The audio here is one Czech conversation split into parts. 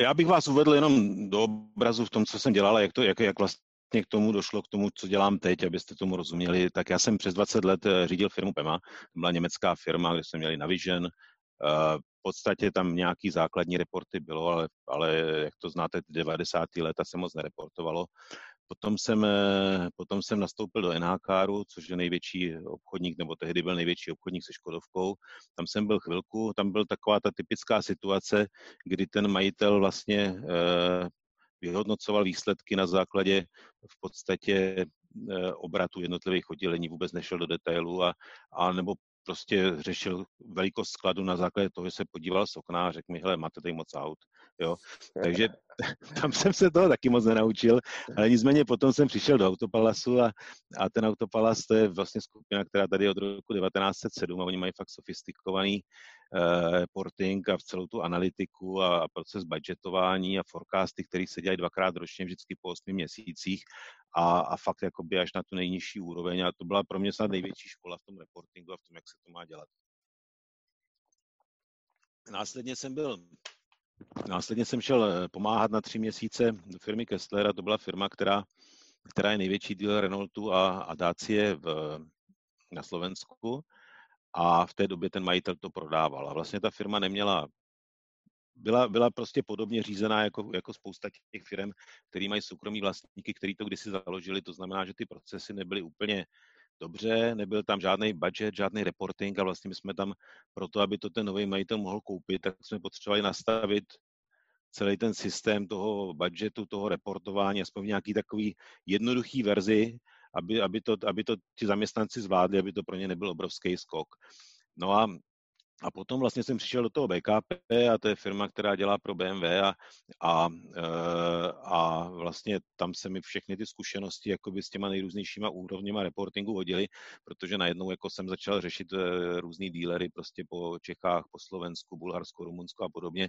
Já bych vás uvedl jenom do obrazu v tom, co jsem dělal, jak, to, jak, jak vlastně k tomu došlo, k tomu, co dělám teď, abyste tomu rozuměli. Tak já jsem přes 20 let eh, řídil firmu PEMA, to byla německá firma, kde jsme měli Navision, v podstatě tam nějaký základní reporty bylo, ale, ale jak to znáte, 90. leta se moc nereportovalo. Potom jsem, eh, potom jsem nastoupil do NHKru, což je největší obchodník, nebo tehdy byl největší obchodník se Škodovkou. Tam jsem byl chvilku, tam byl taková ta typická situace, kdy ten majitel vlastně eh, vyhodnocoval výsledky na základě v podstatě eh, obratu jednotlivých oddělení, vůbec nešel do detailu a, a nebo prostě řešil velikost skladu na základě toho, že se podíval z okna a řekl mi, hele, máte tady moc aut. Jo? Takže tam jsem se toho taky moc nenaučil, ale nicméně potom jsem přišel do Autopalasu a, a ten Autopalas to je vlastně skupina, která tady od roku 1907 a oni mají fakt sofistikovaný uh, reporting a v celou tu analytiku a, a proces budgetování a forecasty, který se dělají dvakrát ročně, vždycky po osmi měsících a, a fakt jakoby až na tu nejnižší úroveň a to byla pro mě snad největší škola v tom reportingu a v tom, jak se to má dělat. Následně jsem byl Následně jsem šel eh, pomáhat na tři měsíce do firmy Kessler a to byla firma, která, která je největší dealer Renaultu a, a Dacie v, na Slovensku a v té době ten majitel to prodával. A vlastně ta firma neměla byla, byla prostě podobně řízená jako, jako spousta těch firm, které mají soukromí vlastníky, který to kdysi založili. To znamená, že ty procesy nebyly úplně dobře, nebyl tam žádný budget, žádný reporting a vlastně my jsme tam proto, aby to ten nový majitel mohl koupit, tak jsme potřebovali nastavit celý ten systém toho budgetu, toho reportování, aspoň v nějaký takový jednoduchý verzi, aby, aby, to, aby to ti zaměstnanci zvládli, aby to pro ně nebyl obrovský skok. No a a potom vlastně jsem přišel do toho BKP a to je firma, která dělá pro BMW a, a, eh, a vlastně tam se mi všechny ty zkušenosti jakoby s těma nejrůznějšíma úrovněma reportingu hodily, protože najednou jako jsem začal řešit eh, různý dílery prostě po Čechách, po Slovensku, Bulharsku, Rumunsku a podobně.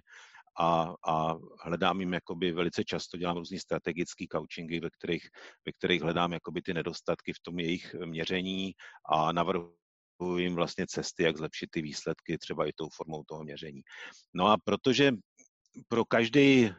A, a hledám jim jakoby velice často, dělám různý strategický coachingy, ve kterých, ve kterých hledám jakoby ty nedostatky v tom jejich měření a navrhu jim vlastně cesty, jak zlepšit ty výsledky, třeba i tou formou toho měření. No a protože pro každý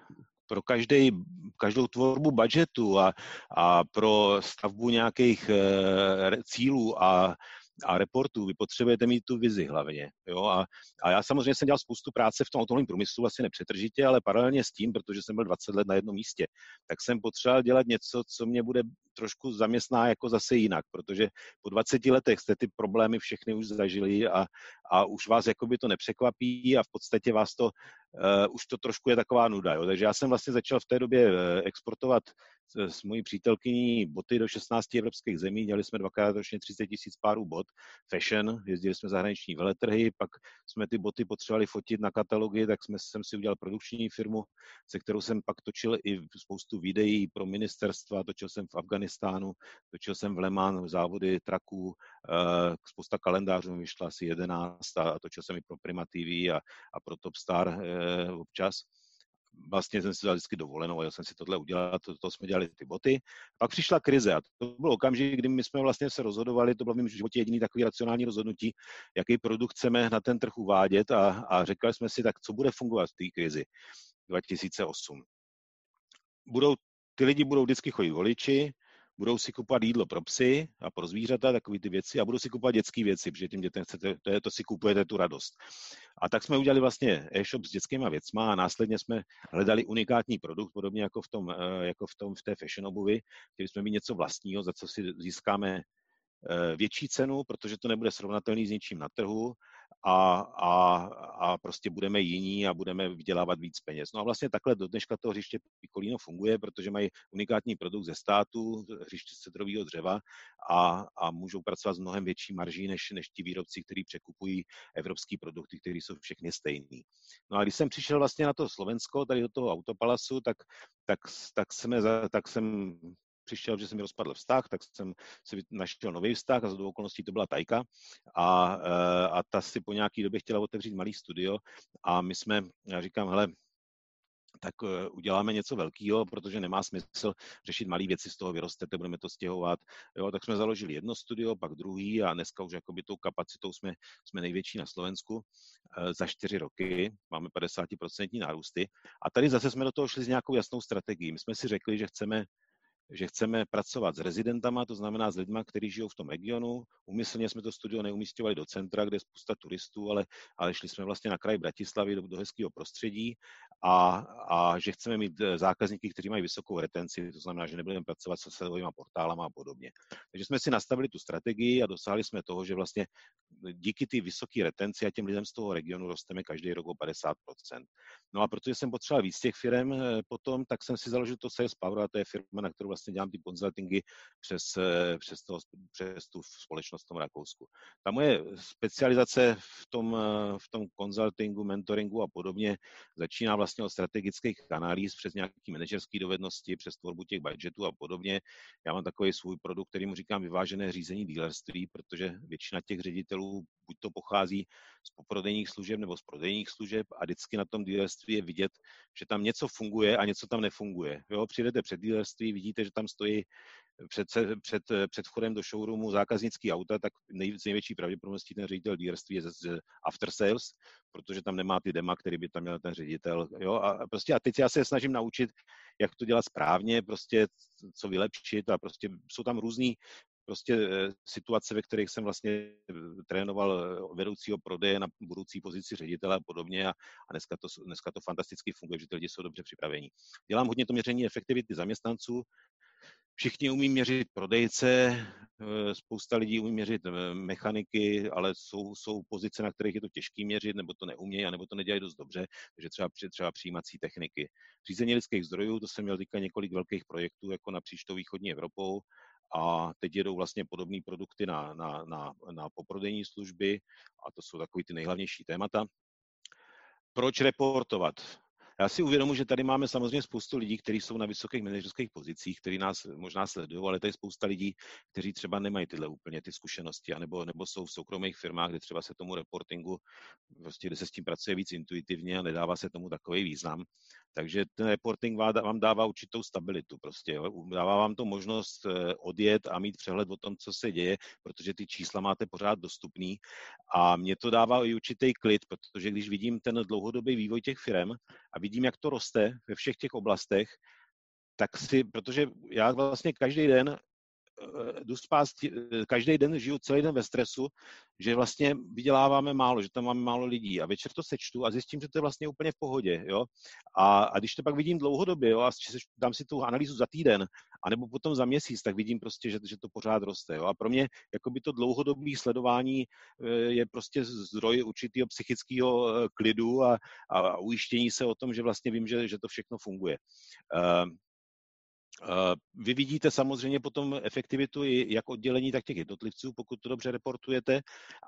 pro každý, každou tvorbu budgetu a, a pro stavbu nějakých e, cílů a a reportů, vy potřebujete mít tu vizi hlavně. Jo? A, a já samozřejmě jsem dělal spoustu práce v tom automobilovém průmyslu, asi nepřetržitě, ale paralelně s tím, protože jsem byl 20 let na jednom místě, tak jsem potřeboval dělat něco, co mě bude trošku zaměstná jako zase jinak, protože po 20 letech jste ty problémy všechny už zažili a, a už vás jakoby to nepřekvapí a v podstatě vás to, uh, už to trošku je taková nuda. Jo? Takže já jsem vlastně začal v té době uh, exportovat s mojí přítelkyní boty do 16 evropských zemí, dělali jsme dvakrát ročně 30 tisíc párů bot, fashion, jezdili jsme zahraniční veletrhy, pak jsme ty boty potřebovali fotit na katalogy, tak jsme, jsem si udělal produkční firmu, se kterou jsem pak točil i spoustu videí pro ministerstva, točil jsem v Afganistánu, točil jsem v Lemán závody traků, eh, spousta kalendářů mi vyšla asi 11 a točil jsem i pro Prima TV a, a pro Topstar eh, občas vlastně jsem si dal vždycky dovolenou a já jsem si tohle udělal, to, to jsme dělali ty boty. Pak přišla krize a to byl okamžik, kdy my jsme vlastně se rozhodovali, to bylo v mém životě jediný takový racionální rozhodnutí, jaký produkt chceme na ten trh uvádět a, a řekli jsme si, tak co bude fungovat v té krizi 2008. Budou, ty lidi budou vždycky chodit voliči, budou si kupovat jídlo pro psy a pro zvířata, takové ty věci, a budou si kupovat dětské věci, protože tím dětem chcete, to, je, to si kupujete tu radost. A tak jsme udělali vlastně e-shop s dětskými věcma a následně jsme hledali unikátní produkt, podobně jako v, tom, eh, jako v, tom, v té fashion obuvi. Chtěli jsme mít něco vlastního, za co si získáme eh, větší cenu, protože to nebude srovnatelný s něčím na trhu a, a, a prostě budeme jiní a budeme vydělávat víc peněz. No a vlastně takhle do dneška to hřiště Picolino funguje, protože mají unikátní produkt ze státu, hřiště cedrového dřeva a, a můžou pracovat s mnohem větší marží než, než ti výrobci, kteří překupují evropské produkty, které jsou všechny stejné. No a když jsem přišel vlastně na to Slovensko, tady do toho autopalasu, tak, tak, tak, jsme, tak jsem přišel, že se mi rozpadl vztah, tak jsem si našel nový vztah a z okolností to byla Tajka a, eh, a ta si po nějaký době chtěla otevřít malý studio a my jsme, já říkám, hele, tak eh, uděláme něco velkého, protože nemá smysl řešit malé věci, z toho vyrostete, budeme to stěhovat. Jo, tak jsme založili jedno studio, pak druhý a dneska už jakoby tou kapacitou jsme, jsme největší na Slovensku eh, za čtyři roky, máme 50% nárůsty. A tady zase jsme do toho šli s nějakou jasnou strategií. My jsme si řekli, že chceme že chceme pracovat s rezidentama, to znamená s lidmi, kteří žijou v tom regionu. Umyslně jsme to studio neumístěvali do centra, kde je spousta turistů, ale, ale šli jsme vlastně na kraj Bratislavy do, do hezkého prostředí a, a že chceme mít eh, zákazníky, kteří mají vysokou retenci, to znamená, že nebudeme pracovat se sledovými portálama a podobně. Takže jsme si nastavili tu strategii a dosáhli jsme toho, že vlastně díky ty vysoké retenci a těm lidem z toho regionu rosteme každý rok o 50%. No a protože jsem potřeboval víc těch firm eh, potom, tak jsem si založil to Sales Power a to je firma, na kterou vlastně dělám ty konzultingy přes, eh, přes, to, přes tu společnost v tom Rakousku. Ta moje specializace v tom, eh, v tom konzultingu, mentoringu a podobně začíná vlastně od strategických analýz přes nějaké manažerské dovednosti, přes tvorbu těch budgetů a podobně. Já mám takový svůj produkt, který mu říkám vyvážené řízení dealerství, protože většina těch ředitelů buď to pochází z poprodejních služeb nebo z prodejních služeb a vždycky na tom dealerství je vidět, že tam něco funguje a něco tam nefunguje. Jo, přijdete před dealerství, vidíte, že tam stojí před, před, před vchodem do showroomu zákaznický auta, tak nej, z největší pravděpodobností ten ředitel dealerství je z, z after sales, protože tam nemá ty dema, který by tam měl ten ředitel. Jo? A, prostě, a teď já se snažím naučit, jak to dělat správně, prostě co vylepšit a prostě jsou tam různý prostě eh, situace, ve kterých jsem vlastně eh, trénoval eh, vedoucího prodeje na budoucí pozici ředitele a podobně a, a dneska, to, dneska to fantasticky funguje, že ty lidi jsou dobře připraveni. Dělám hodně to měření efektivity zaměstnanců, Všichni umí měřit prodejce, spousta lidí umí měřit mechaniky, ale jsou, jsou pozice, na kterých je to těžké měřit, nebo to neumějí, nebo to nedělají dost dobře, takže třeba, třeba přijímací techniky. Řízení lidských zdrojů, to jsem měl teďka několik velkých projektů, jako napříč tou východní Evropou, a teď jedou vlastně podobné produkty na, na, na, na poprodejní služby a to jsou takový ty nejhlavnější témata. Proč reportovat? Já si uvědomuji, že tady máme samozřejmě spoustu lidí, kteří jsou na vysokých manažerských pozicích, kteří nás možná sledují, ale tady je spousta lidí, kteří třeba nemají tyhle úplně ty zkušenosti, anebo, nebo jsou v soukromých firmách, kde třeba se tomu reportingu, prostě, kde se s tím pracuje víc intuitivně a nedává se tomu takový význam. Takže ten reporting vám dává určitou stabilitu. Prostě, jo. Dává vám to možnost eh, odjet a mít přehled o tom, co se děje, protože ty čísla máte pořád dostupný. A mě to dává i určitý klid, protože když vidím ten dlouhodobý vývoj těch firm a vidím, jak to roste ve všech těch oblastech, tak si, protože já vlastně každý den jdu spát eh, každý den, žiju celý den ve stresu, že vlastně vyděláváme málo, že tam máme málo lidí a večer to sečtu a zjistím, že to je vlastně úplně v pohodě, jo. A, a když to pak vidím dlouhodobě, jo, a dám si tu analýzu za týden, anebo potom za měsíc, tak vidím prostě, že, že to pořád roste, jo. A pro mě jakoby to dlouhodobé sledování eh, je prostě zdroj určitého psychického klidu a, a ujištění se o tom, že vlastně vím, že, že to všechno funguje. Vy vidíte samozřejmě potom efektivitu i jak oddělení, tak těch jednotlivců, pokud to dobře reportujete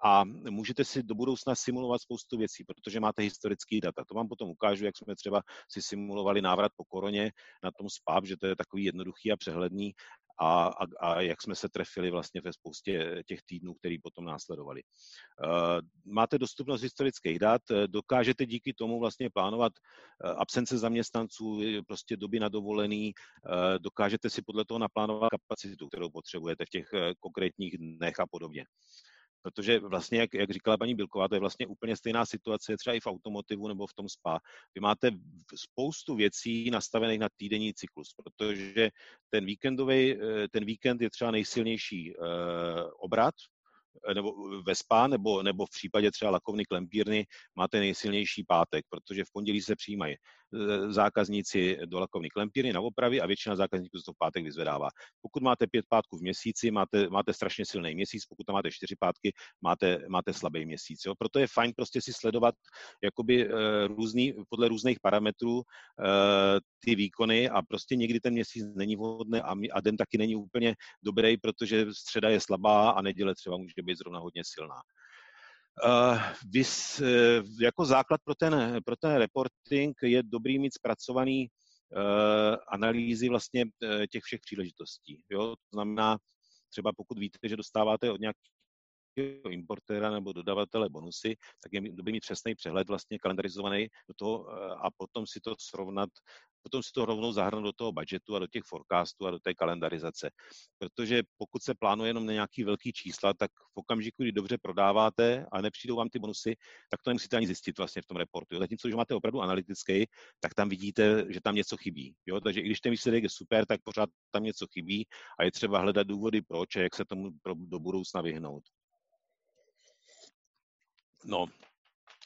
a můžete si do budoucna simulovat spoustu věcí, protože máte historické data. To vám potom ukážu, jak jsme třeba si simulovali návrat po koroně na tom SPAP, že to je takový jednoduchý a přehledný a, a, a jak jsme se trefili vlastně ve spoustě těch týdnů, který potom následovali. Eh, máte dostupnost historických dat, eh, dokážete díky tomu vlastně plánovat eh, absence zaměstnanců, prostě doby na dovolený, dokážete si podle toho naplánovat kapacitu, kterou potřebujete v těch konkrétních dnech a podobně protože vlastně, jak, jak říkala paní Bilková, to je vlastně úplně stejná situace třeba i v automotivu nebo v tom spa. Vy máte spoustu věcí nastavených na týdenní cyklus, protože ten víkendový, eh, ten víkend je třeba nejsilnější uh, obrat, eh, nebo ve spa, nebo, nebo v případě třeba lakovny klempírny máte nejsilnější pátek, protože v pondělí se přijímají Eh, zákazníci do lakovní klempíry na opravy a většina zákazníků to v pátek vyzvedává. Pokud máte pět pátků v měsíci, máte, máte strašně silný měsíc, pokud tam máte čtyři pátky, máte, máte slabý měsíc. Jo? Proto je fajn prostě si sledovat jakoby eh, různý, podle různých parametrů eh, ty výkony a prostě někdy ten měsíc není vhodný a, a den taky není úplně dobrý, protože středa je slabá a neděle třeba může být zrovna hodně silná. Uh, vys, uh, jako základ pro ten, pro ten reporting je dobrý mít zpracovaný uh, analýzy vlastně těch všech příležitostí. Jo? To znamená, třeba pokud víte, že dostáváte od nějakých importéra nebo dodavatele bonusy, tak je dobrý mít přesný přehled vlastně kalendarizovaný do toho a potom si to srovnat potom si to rovnou zahrnout do toho budgetu a do těch forecastů a do té kalendarizace. Protože pokud se plánuje jenom na nějaký velký čísla, tak v okamžiku, kdy dobře prodáváte a nepřijdou vám ty bonusy, tak to nemusíte ani zjistit vlastně v tom reportu. Zatímco, když máte opravdu analytický, tak tam vidíte, že tam něco chybí. Jo? Takže i když ten výsledek je super, tak pořád tam něco chybí a je třeba hledat důvody proč a jak se tomu do budoucna vyhnout. No,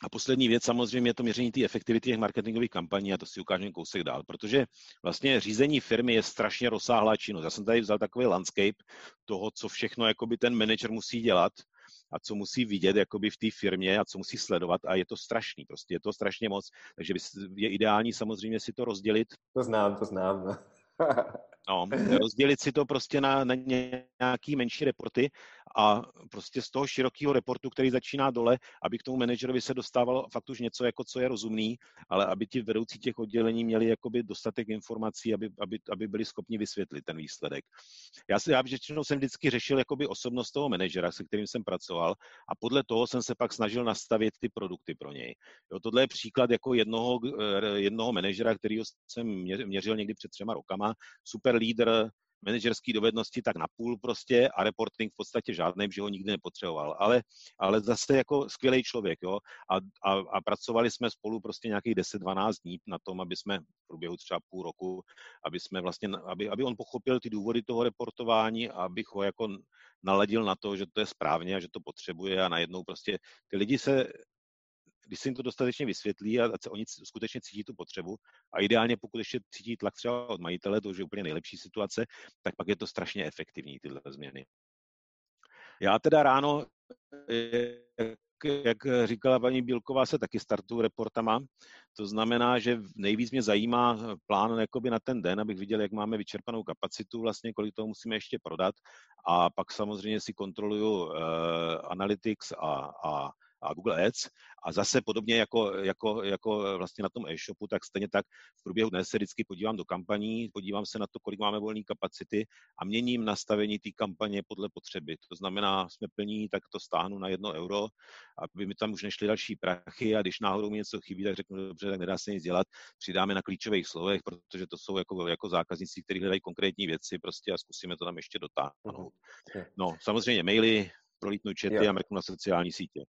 a poslední věc samozřejmě je to měření té efektivity těch marketingových kampaní a to si ukážeme kousek dál, protože vlastně řízení firmy je strašně rozsáhlá činnost. Já jsem tady vzal takový landscape toho, co všechno jakoby ten manager musí dělat a co musí vidět jakoby v té firmě a co musí sledovat a je to strašný, prostě je to strašně moc, takže je ideální samozřejmě si to rozdělit. To znám, to znám. No. Rozdělit si to prostě na, na nějaký menší reporty a prostě z toho širokého reportu, který začíná dole, aby k tomu manažerovi se dostávalo fakt už něco, jako co je rozumný, ale aby ti vedoucí těch oddělení měli jakoby dostatek informací, aby, aby, aby byli schopni vysvětlit ten výsledek. Já, si, já většinou jsem vždycky řešil jakoby osobnost toho manažera, se kterým jsem pracoval a podle toho jsem se pak snažil nastavit ty produkty pro něj. Jo, tohle je příklad jako jednoho, eh, jednoho manažera, kterýho jsem měřil někdy před třema rokama. Super lídr, manažerské dovednosti tak na půl prostě a reporting v podstatě žádný, že ho nikdy nepotřeboval. Ale, ale zase jako skvělý člověk, jo. A, a, a, pracovali jsme spolu prostě nějakých 10-12 dní na tom, aby jsme v průběhu třeba půl roku, aby jsme vlastně, aby, aby on pochopil ty důvody toho reportování a abych ho jako naladil na to, že to je správně a že to potřebuje a najednou prostě ty lidi se když se jim to dostatečně vysvětlí a, a oni skutečně cítí tu potřebu a ideálně pokud ještě cítí tlak třeba od majitele, to už je úplně nejlepší situace, tak pak je to strašně efektivní tyhle změny. Já teda ráno, jak, jak říkala paní Bílková, se taky startuju reportama. To znamená, že nejvíc mě zajímá plán jakoby na ten den, abych viděl, jak máme vyčerpanou kapacitu, vlastně kolik toho musíme ještě prodat. A pak samozřejmě si kontroluju uh, Analytics a, a a Google Ads. A zase podobně jako, jako, jako vlastně na tom e-shopu, tak stejně tak v průběhu dne se vždycky podívám do kampaní, podívám se na to, kolik máme volné kapacity a měním nastavení té kampaně podle potřeby. To znamená, jsme plní, tak to stáhnu na jedno euro, aby mi tam už nešly další prachy a když náhodou mi něco chybí, tak řeknu, dobře, tak nedá se nic dělat, přidáme na klíčových slovech, protože to jsou jako, jako zákazníci, kteří hledají konkrétní věci prostě a zkusíme to tam ještě dotáhnout. Mhm. No, samozřejmě maily, prolítnu čety a mrknu na sociální sítě.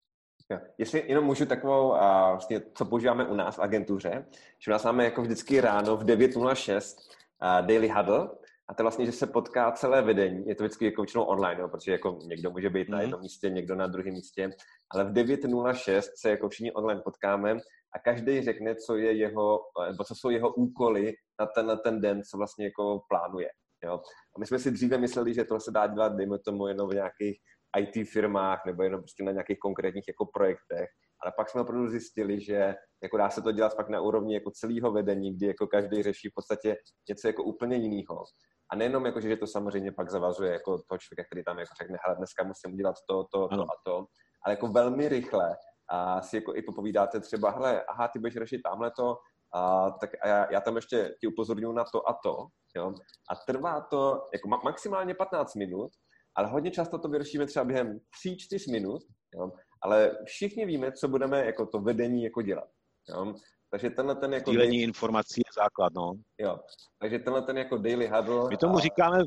Jestli jenom můžu takovou, a vlastně, co používáme u nás v agentuře, že u nás máme jako vždycky ráno v 9.06 uh, Daily Huddle, a to vlastně, že se potká celé vedení, je to vždycky jako většinou online, jo, protože jako někdo může být mm-hmm. na mhm. jednom místě, někdo na druhém místě, ale v 9.06 se jako všichni online potkáme a každý řekne, co je jeho, nebo co jsou jeho úkoly na ten, na ten den, co vlastně jako plánuje. Jo. A my jsme si dříve mysleli, že to se dá dělat, dejme tomu, jenom v nějakých IT firmách nebo jenom prostě na nějakých konkrétních jako projektech. Ale pak jsme opravdu zjistili, že jako dá se to dělat pak na úrovni jako celého vedení, kdy jako každý řeší v podstatě něco jako úplně jiného. A nejenom jako, že to samozřejmě pak zavazuje jako toho člověka, který tam jako řekne, hele, dneska musím udělat to, to, to a to, ale jako velmi rychle a si jako i popovídáte třeba, hele, aha, ty budeš řešit tamhle to, a, tak a já, já tam ještě ti upozorňuji na to a to, jo. A trvá to jako ma- maximálně 15 minut, ale hodně často to vyřešíme třeba během 3-4 minut, jo? ale všichni víme, co budeme jako to vedení jako dělat. Jo? Takže tenhle ten jako... Sdílení daily... informací je základ, no. Jo, takže tenhle ten jako daily huddle... My tomu a... říkáme...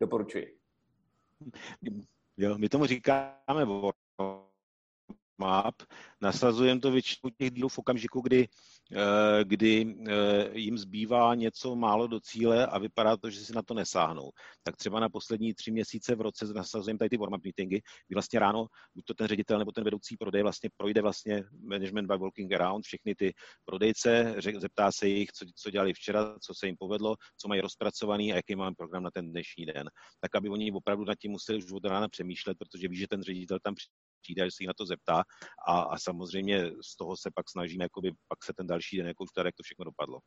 Doporučuji. Jo, my tomu říkáme map, nasazujeme to většinou těch dílů v okamžiku, kdy, kdy eh, jim zbývá něco málo do cíle a vypadá to, že si na to nesáhnou. Tak třeba na poslední tři měsíce v roce nasazujeme tady ty warm-up meetingy, kdy vlastně ráno buď to ten ředitel nebo ten vedoucí prodej vlastně projde vlastně management by walking around, všechny ty prodejce, zeptá se jich, co, co dělali včera, co se jim povedlo, co mají rozpracovaný a jaký máme program na ten dnešní den. Tak, aby oni opravdu nad tím museli už od rána přemýšlet, protože ví, že ten ředitel tam přijde, že se jí na to zeptá a, a samozřejmě z toho se pak snažíme, jakoby, pak se ten další den jako už jak to všechno dopadlo.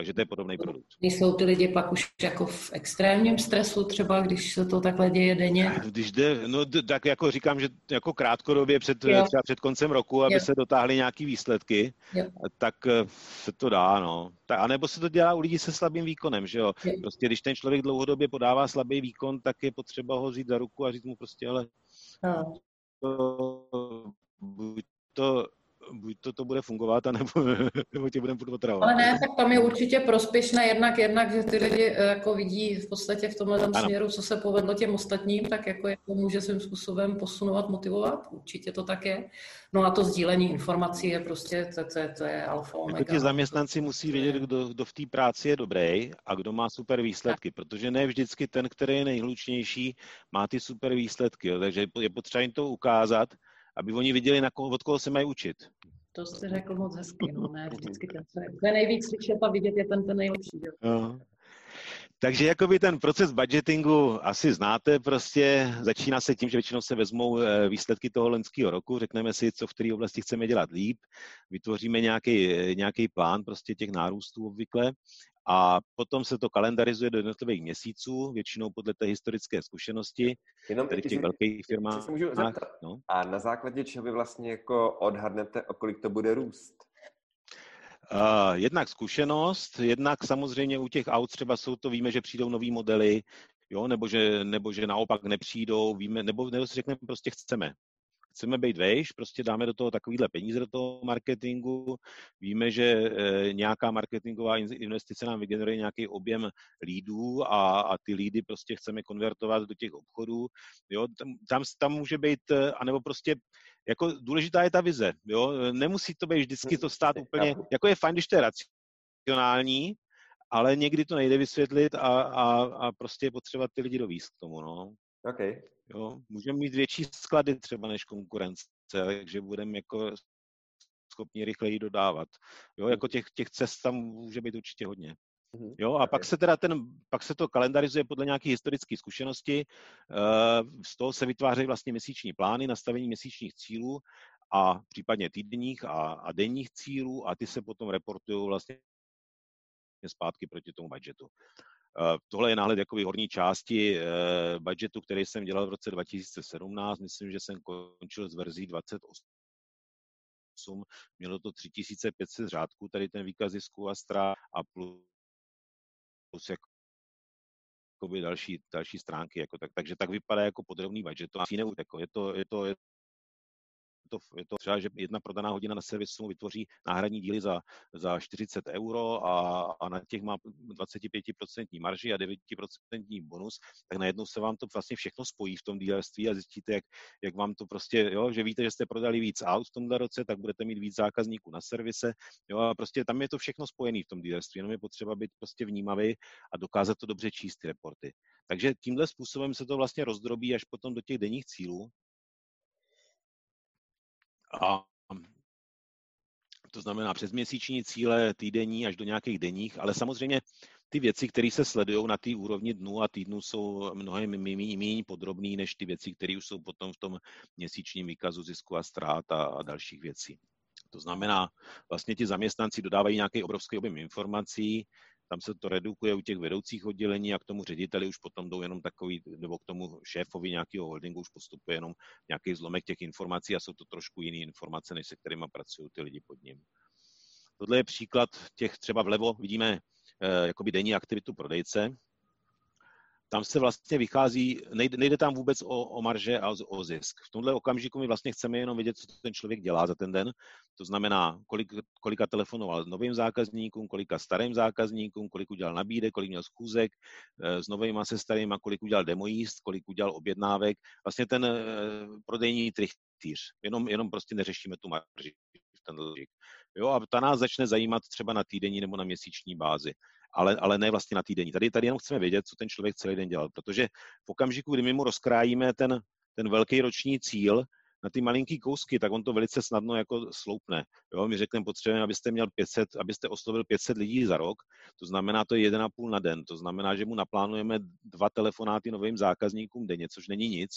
Takže to je podobný produkt. Jsou ty lidi pak už jako v extrémním stresu třeba, když se to takhle děje denně? Když jde, no tak jako říkám, že jako krátkodobě před, třeba před koncem roku, aby jo. se dotáhly nějaký výsledky, jo. tak eh, se to dá, no. A nebo se to dělá u lidí se slabým výkonem, že jo. jo. Prostě když ten člověk dlouhodobě podává slabý výkon, tak je potřeba ho vzít za ruku a říct mu prostě, ale no buď to buď to, to bude fungovat, anebo, nebo tě budeme furt otravovat. Ale ne, tak tam je určitě prospěšné jednak, jednak, že ty lidi eh, jako vidí v podstatě v tomhle směru, co se povedlo těm ostatním, tak jako, jako může svým způsobem posunovat, motivovat, určitě to tak je. No a to sdílení informací je prostě, to, to, to je alfa omega. Jako ti zaměstnanci musí vědět, kdo, kdo v té práci je dobrý a kdo má super výsledky, protože ne vždycky ten, který je nejhlučnější, má ty super výsledky, jo. takže je potřeba jim to ukázat, aby oni viděli, na koho, od koho se mají učit. To jsi řekl moc hezky, no ne, vždycky ten, co je nejvíc slyšet a vidět, je ten, ten nejlepší. Jo. No. Takže jakoby ten proces budgetingu asi znáte prostě, začíná se tím, že většinou se vezmou eh, výsledky toho loňského roku, řekneme si, co v které oblasti chceme dělat líp, vytvoříme nějaký, eh, nějaký plán prostě těch nárůstů obvykle a potom se to kalendarizuje do jednotlivých měsíců, většinou podle té historické zkušenosti, Jenom tedy v těch velkých firmách. Se můžu zeptat. No? A na základě čeho vy vlastně jako odhadnete, o kolik to bude růst? Uh, jednak zkušenost, jednak samozřejmě u těch aut třeba jsou to, víme, že přijdou nový modely, jo, nebo že, nebo že naopak nepřijdou, víme, nebo, nebo si řekneme, prostě chceme chceme být vejš, prostě dáme do toho takovýhle peníze do toho marketingu, víme, že e, nějaká marketingová investice nám vygeneruje nějaký objem lídů a, a ty lídy prostě chceme konvertovat do těch obchodů, jo, tam, tam, může být, eh, anebo prostě jako důležitá je ta vize, jo, nemusí to být vždycky to stát úplně, jako je fajn, když to je racionální, ale někdy to nejde vysvětlit a, a, a prostě je potřeba ty lidi dovíst k tomu, no. Okay. Jo, můžeme mít větší sklady třeba než konkurence, takže budeme jako schopni rychleji dodávat. Jo, jako těch, těch cest tam může být určitě hodně. Mhm. Jo, a pak se teda ten, pak se to kalendarizuje podle nějaké historické zkušenosti, eh, z toho se vytvářejí vlastně měsíční plány, nastavení měsíčních cílů a případně týdenních a, a denních cílů a ty se potom reportují vlastně zpátky proti tomu budžetu. Eh, tohle je náhled jakoby horní části eh, budgetu, který jsem dělal v roce 2017. Myslím, že jsem končil s verzí 28. Mělo to 3500 řádků, tady ten výkaz zisku a strá a plus, plus jako další, další stránky. Jako tak, takže tak vypadá jako podrobný budget. To jako je to, je to, je to, je to třeba, že jedna prodaná hodina na servisu vytvoří náhradní díly za, za 40 euro a, a na těch má 25% marži a 9% bonus, tak najednou se vám to vlastně všechno spojí v tom dílerství a zjistíte, jak, jak vám to prostě, jo, že víte, že jste prodali víc aut v tomhle roce, tak budete mít víc zákazníků na servise, jo, a prostě tam je to všechno spojené v tom dílerství, jenom je potřeba být prostě vnímavý a dokázat to dobře číst ty reporty. Takže tímhle způsobem se to vlastně rozdrobí až potom do těch denních cílů, a to znamená přes měsíční cíle, týdenní až do nějakých denních, ale samozřejmě ty věci, které se sledují na té úrovni dnů a týdnů, jsou mnohem méně podrobné než ty věci, které už jsou potom v tom měsíčním výkazu zisku a ztrát a, a dalších věcí. To znamená, vlastně ti zaměstnanci dodávají nějaký obrovský objem informací, tam se to redukuje u těch vedoucích oddělení a k tomu řediteli už potom jdou jenom takový, nebo k tomu šéfovi nějakého holdingu už postupuje jenom nějaký zlomek těch informací a jsou to trošku jiné informace, než se kterými pracují ty lidi pod ním. Tohle je příklad těch třeba vlevo, vidíme eh, jakoby denní aktivitu prodejce, tam se vlastně vychází, nejde, nejde tam vůbec o, o marže a o, zisk. V tomhle okamžiku my vlastně chceme jenom vědět, co ten člověk dělá za ten den. To znamená, kolik, kolika telefonoval novým zákazníkům, kolika starým zákazníkům, kolik udělal nabídek, kolik měl schůzek e, s novými se starými, kolik udělal demojíst, kolik udělal objednávek. Vlastně ten e, prodejní trichtýř. Jenom, jenom prostě neřešíme tu marži. Ten Jo, a ta nás začne zajímat třeba na týdenní nebo na měsíční bázi ale, ale ne vlastně na týdenní. Tady, tady jenom chceme vědět, co ten člověk celý den dělal, protože v okamžiku, kdy my mu rozkrájíme ten, ten velký roční cíl, na ty malinký kousky, tak on to velice snadno jako sloupne. Jo, my řekneme, potřebujeme, abyste měl 500, abyste oslovil 500 lidí za rok, to znamená, to je 1,5 na den, to znamená, že mu naplánujeme dva telefonáty novým zákazníkům denně, což není nic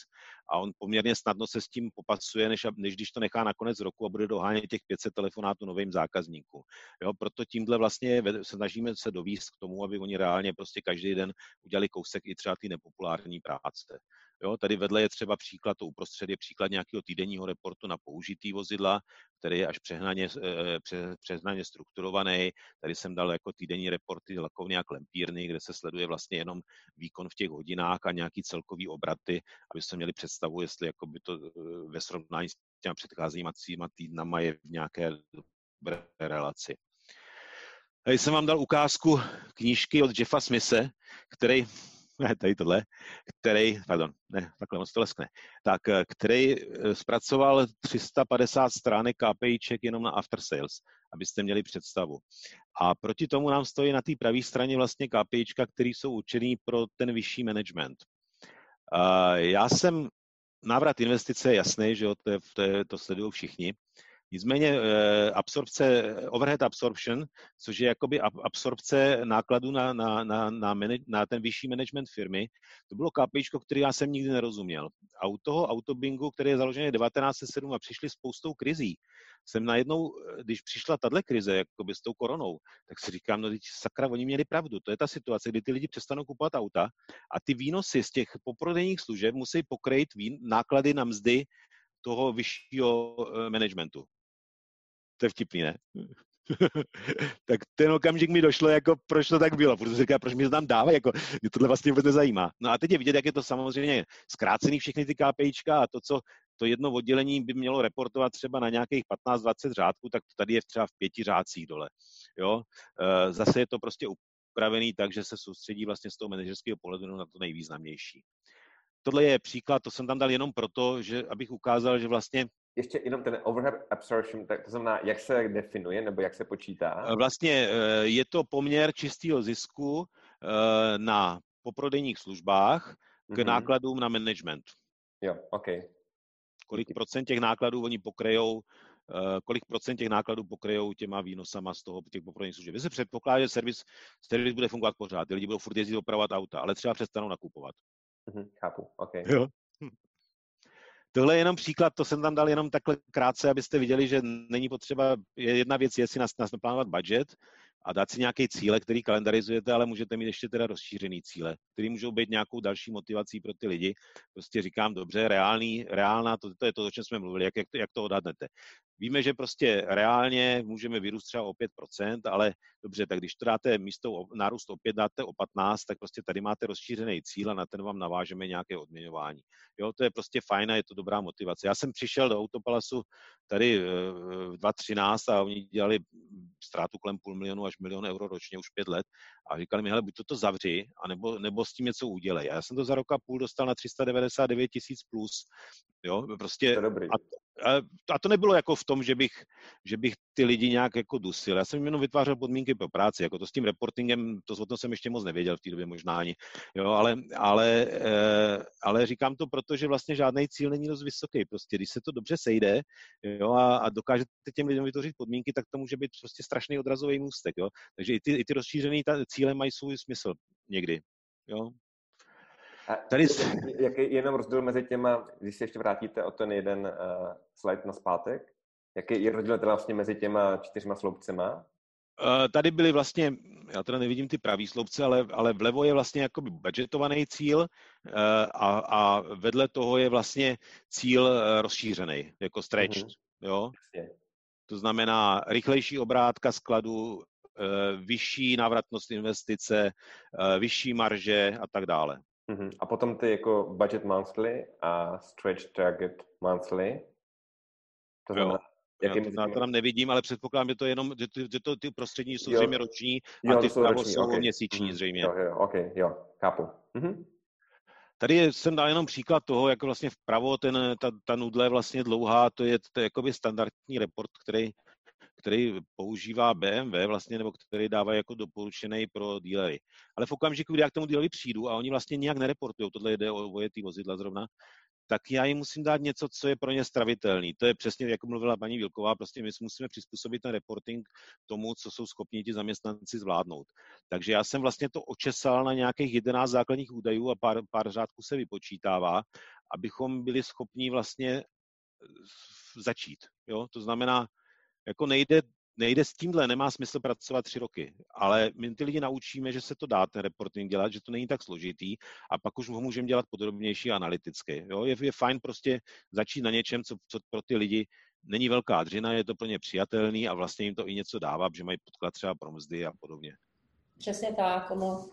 a on poměrně snadno se s tím popasuje, než, než když to nechá na konec roku a bude dohánět těch 500 telefonátů novým zákazníkům. Jo, proto tímhle vlastně snažíme se dovíst k tomu, aby oni reálně prostě každý den udělali kousek i třeba ty nepopulární práce. Jo, tady vedle je třeba příklad, to uprostřed je příklad nějakého týdenního reportu na použitý vozidla, který je až přehnaně, pře, přehnaně strukturovaný. Tady jsem dal jako týdenní reporty lakovny a klempírny, kde se sleduje vlastně jenom výkon v těch hodinách a nějaký celkový obraty, aby se měli představu, jestli jako by to ve srovnání s těmi předcházejícíma týdnama je v nějaké dobré relaci. Tady jsem vám dal ukázku knížky od Jeffa Smise, který, ne, tady tohle, který, pardon, ne, takhle moc to leskne, tak, který eh, zpracoval 350 stránek KPIček jenom na after sales, abyste měli představu. A proti tomu nám stojí na té pravé straně vlastně KPIčka, které jsou určený pro ten vyšší management. Já jsem, návrat investice je jasný, že jo, to, je, to, je, to sledují všichni. Nicméně eh, absorpce, overhead absorption, což je jakoby absorpce nákladů na, na, na, na, na ten vyšší management firmy, to bylo KPIčko, který já jsem nikdy nerozuměl. A u toho autobingu, který je založený 1907 a přišli spoustou krizí, jsem najednou, eh, když přišla tahle krize, jakoby s tou koronou, tak si říkám, no teď sakra, oni měli pravdu. To je ta situace, kdy ty lidi přestanou kupovat auta a ty výnosy z těch poprodejních služeb musí pokrýt náklady na mzdy toho vyššího eh, managementu. To je vtipný, ne? tak ten okamžik mi došlo, jako proč to tak bylo, protože říká, proč mi to tam dává, jako mě tohle vlastně vůbec nezajímá. No a teď je vidět, jak je to samozřejmě zkrácený všechny ty KPIčka a to, co to jedno oddělení by mělo reportovat třeba na nějakých 15-20 řádků, tak to tady je třeba v pěti řádcích dole. Jo? E, zase je to prostě upravený tak, že se soustředí vlastně z toho manažerského pohledu na to nejvýznamnější. Tohle je příklad, to jsem tam dal jenom proto, že abych ukázal, že vlastně ještě jenom ten overhead absorption, tak to znamená, jak se definuje nebo jak se počítá? Eh, vlastně eh, je to poměr čistého zisku eh, na poprodejních službách k mm-hmm. nákladům na management. Jo, OK. Kolik procent těch nákladů oni pokryjou, kolik procent těch nákladů pokryjou těma výnosama z toho těch poprodejních služeb. Vy se předpokládá, že servis, servis bude fungovat pořád, ty lidi budou furt jezdit opravovat auta, ale třeba přestanou nakupovat. Mm-hmm, chápu, OK. Jo. Tohle je jenom příklad, to jsem tam dal jenom takhle krátce, abyste viděli, že není potřeba, je jedna věc je si naplánovat budget a dát si nějaký cíle, který kalendarizujete, ale můžete mít ještě teda rozšířený cíle, který můžou být nějakou další motivací pro ty lidi. Prostě říkám, dobře, reálný, reálná, to, to je to, o čem jsme mluvili, jak, jak, to, jak to odhadnete. Víme, že prostě reálně můžeme vyrůst třeba o 5%, ale dobře, tak když to dáte místo nárůst o 5, dáte o 15, tak prostě tady máte rozšířený cíl a na ten vám navážeme nějaké odměňování. Jo, to je prostě fajn a je to dobrá motivace. Já jsem přišel do Autopalasu tady eh, v 2013 a oni dělali ztrátu kolem půl milionu až milion euro ročně už pět let a říkali mi, hele, buď to zavři, anebo, nebo s tím něco udělej. A já jsem to za roka půl dostal na 399 tisíc plus. Jo, prostě, to dobrý. A, a, to nebylo jako v tom, že bych, že bych ty lidi nějak jako dusil. Já jsem jenom vytvářel podmínky pro práci, jako to s tím reportingem, to o tom jsem ještě moc nevěděl v té době možná ani, jo, ale, ale, e, ale říkám to proto, že vlastně žádný cíl není dost vysoký. Prostě když se to dobře sejde jo, a, a dokážete těm lidem vytvořit podmínky, tak to může být prostě strašný odrazový můstek. Jo. Takže i ty, i ty rozšířené cíle mají svůj smysl někdy. Jo. A Tady... Jaký je jenom rozdíl mezi těma, když se ještě vrátíte o ten jeden uh, slide na zpátek, jaký je rozdíl teda vlastně mezi těma čtyřma sloupcema? Uh, tady byly vlastně, já teda nevidím ty pravý sloupce, ale, ale vlevo je vlastně jakoby budgetovaný cíl uh, a, a vedle toho je vlastně cíl uh, rozšířený, jako stretched, uh-huh. jo? To znamená rychlejší obrátka skladu, vyšší návratnost investice, vyšší marže a tak dále. Uh-huh. A potom ty jako budget monthly a stretch target monthly. To znamená, jo. Já to, to tam nevidím, ale předpokládám, že to je jenom, že, to, že to ty prostřední jsou jo. zřejmě roční a jo, ty vpravo jsou okay. měsíční uh-huh. zřejmě. Jo, jo, ok, jo, chápu. Uh-huh. Tady jsem dal jenom příklad toho, jak vlastně vpravo ten, ta, ta nudle je vlastně dlouhá, to je, to je jakoby standardní report, který který používá BMW vlastně, nebo který dává jako doporučený pro dílery. Ale v okamžiku, kdy já k tomu dílery přijdu a oni vlastně nijak nereportují, tohle jde o vojetý vozidla zrovna, tak já jim musím dát něco, co je pro ně stravitelný. To je přesně, jak mluvila paní Vilková, prostě my musíme přizpůsobit ten reporting tomu, co jsou schopni ti zaměstnanci zvládnout. Takže já jsem vlastně to očesal na nějakých 11 základních údajů a pár, pár řádků se vypočítává, abychom byli schopni vlastně začít. Jo? To znamená, jako nejde nejde s tímhle, nemá smysl pracovat tři roky, ale my ty lidi naučíme, že se to dá ten reporting dělat, že to není tak složitý a pak už ho můžeme dělat podrobnější a analyticky. Jo? Je, je fajn prostě začít na něčem, co, co pro ty lidi není velká dřina, je to pro ně přijatelný a vlastně jim to i něco dává, že mají podklad třeba pro mzdy a podobně. Přesně tak, ono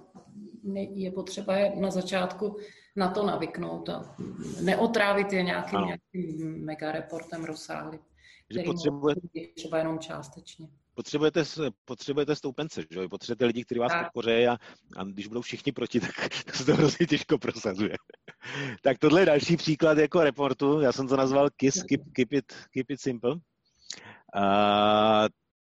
je potřeba je na začátku na to navyknout a neotrávit je nějakým, nějakým mega reportem rozsáhlým že potřebujete, třeba jenom částečně. Potřebujete, potřebujete stoupence, že? potřebujete lidi, kteří vás podpoří a, a když budou všichni proti, tak, tak se to hrozně těžko prosazuje. tak tohle je další příklad jako reportu, já jsem to nazval KISS, Keep, keep, it, keep it Simple. A,